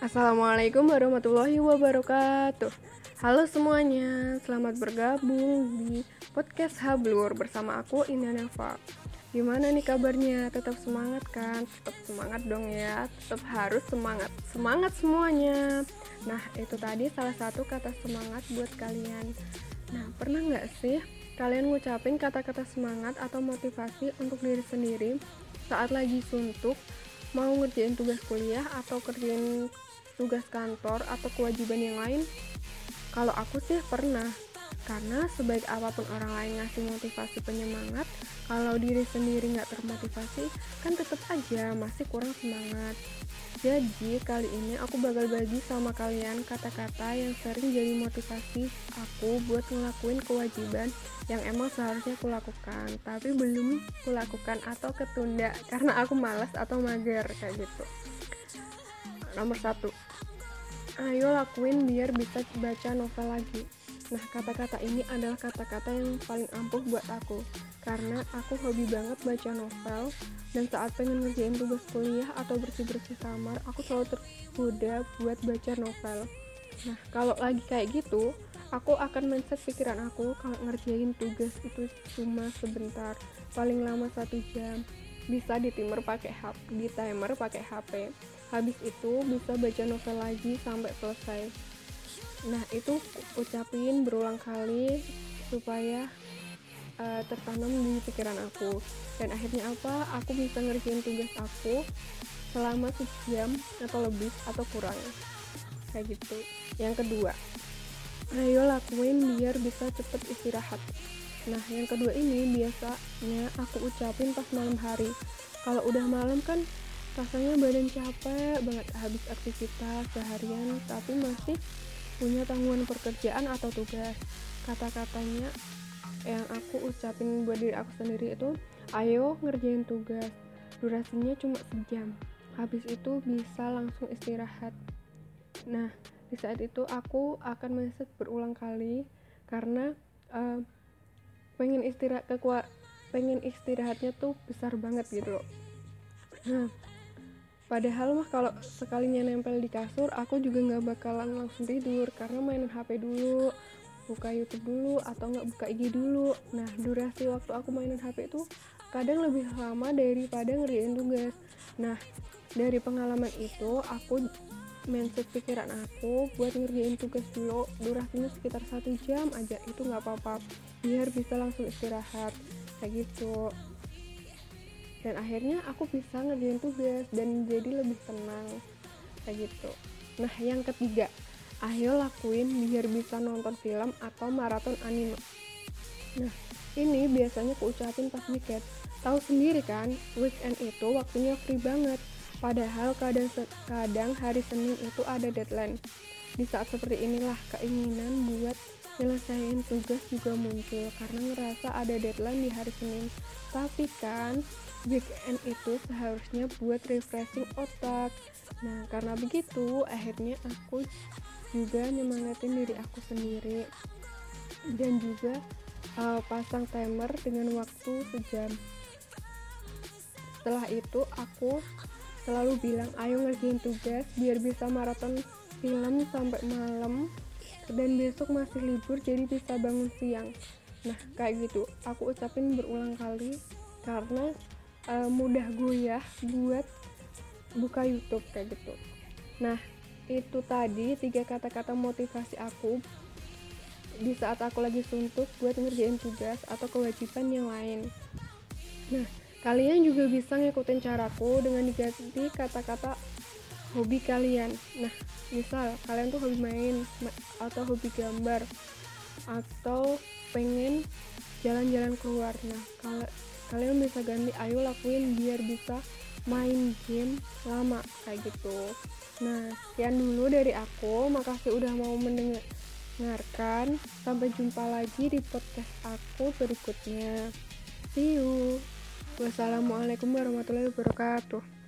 Assalamualaikum warahmatullahi wabarakatuh. Halo semuanya, selamat bergabung di podcast Hablur bersama aku Ina Neva Gimana nih kabarnya? Tetap semangat kan? Tetap semangat dong ya Tetap harus semangat Semangat semuanya Nah itu tadi salah satu kata semangat buat kalian Nah pernah nggak sih kalian ngucapin kata-kata semangat atau motivasi untuk diri sendiri saat lagi suntuk mau ngerjain tugas kuliah atau kerjain tugas kantor atau kewajiban yang lain? Kalau aku sih pernah, karena sebaik apa pun orang lain ngasih motivasi penyemangat, kalau diri sendiri nggak termotivasi, kan tetap aja masih kurang semangat. Jadi kali ini aku bakal bagi sama kalian kata-kata yang sering jadi motivasi aku buat ngelakuin kewajiban yang emang seharusnya aku lakukan, tapi belum kulakukan atau ketunda karena aku malas atau mager kayak gitu. Nomor satu, ayo lakuin biar bisa baca novel lagi. Nah, kata-kata ini adalah kata-kata yang paling ampuh buat aku karena aku hobi banget baca novel dan saat pengen ngerjain tugas kuliah atau bersih-bersih kamar, aku selalu tergoda buat baca novel. Nah, kalau lagi kayak gitu, aku akan mindset pikiran aku kalau ngerjain tugas itu cuma sebentar, paling lama satu jam. Bisa di timer pakai HP, di timer pakai HP habis itu bisa baca novel lagi sampai selesai nah itu ucapin berulang kali supaya uh, tertanam di pikiran aku. Dan akhirnya apa? Aku bisa ngerjain tugas aku selama sejam atau lebih atau kurang. Kayak gitu. Yang kedua ayo lakuin biar bisa cepet istirahat. Nah yang kedua ini biasanya aku ucapin pas malam hari. Kalau udah malam kan rasanya badan capek banget habis aktivitas seharian tapi masih punya tanggungan pekerjaan atau tugas. Kata-katanya yang aku ucapin buat diri aku sendiri itu ayo ngerjain tugas. Durasinya cuma sejam. Habis itu bisa langsung istirahat. Nah di saat itu aku akan message berulang kali karena uh, pengen istirahat kekuat pengen istirahatnya tuh besar banget gitu loh. Nah Padahal mah kalau sekalinya nempel di kasur, aku juga nggak bakalan langsung tidur karena mainin HP dulu, buka YouTube dulu atau nggak buka IG dulu. Nah, durasi waktu aku mainin HP itu kadang lebih lama daripada ngerjain tugas. Nah, dari pengalaman itu aku mindset pikiran aku buat ngerjain tugas dulu durasinya sekitar satu jam aja itu nggak apa-apa biar bisa langsung istirahat kayak gitu dan akhirnya aku bisa ngerjain tugas dan jadi lebih tenang kayak gitu. Nah yang ketiga ayo lakuin biar bisa nonton film atau maraton anime. Nah ini biasanya aku ucapin pas weekend. Tahu sendiri kan weekend itu waktunya free banget. Padahal kadang kadang hari Senin itu ada deadline. Di saat seperti inilah keinginan buat nyelesain tugas juga muncul karena ngerasa ada deadline di hari Senin. Tapi kan weekend itu seharusnya buat refreshing otak. Nah karena begitu akhirnya aku juga nyemangatin diri aku sendiri. Dan juga uh, pasang timer dengan waktu sejam. Setelah itu aku selalu bilang ayo ngerjain tugas biar bisa maraton film sampai malam dan besok masih libur jadi bisa bangun siang nah kayak gitu aku ucapin berulang kali karena uh, mudah goyah buat buka YouTube kayak gitu. Nah, itu tadi tiga kata-kata motivasi aku di saat aku lagi suntuk buat ngerjain tugas atau kewajiban yang lain. Nah, kalian juga bisa ngikutin caraku dengan diganti kata-kata hobi kalian. Nah, misal kalian tuh hobi main atau hobi gambar atau pengen jalan-jalan keluar. Nah, kalau kalian bisa ganti ayo lakuin biar bisa main game lama kayak gitu. Nah sekian dulu dari aku. Makasih udah mau mendengarkan. Sampai jumpa lagi di podcast aku berikutnya. See you. Wassalamualaikum warahmatullahi wabarakatuh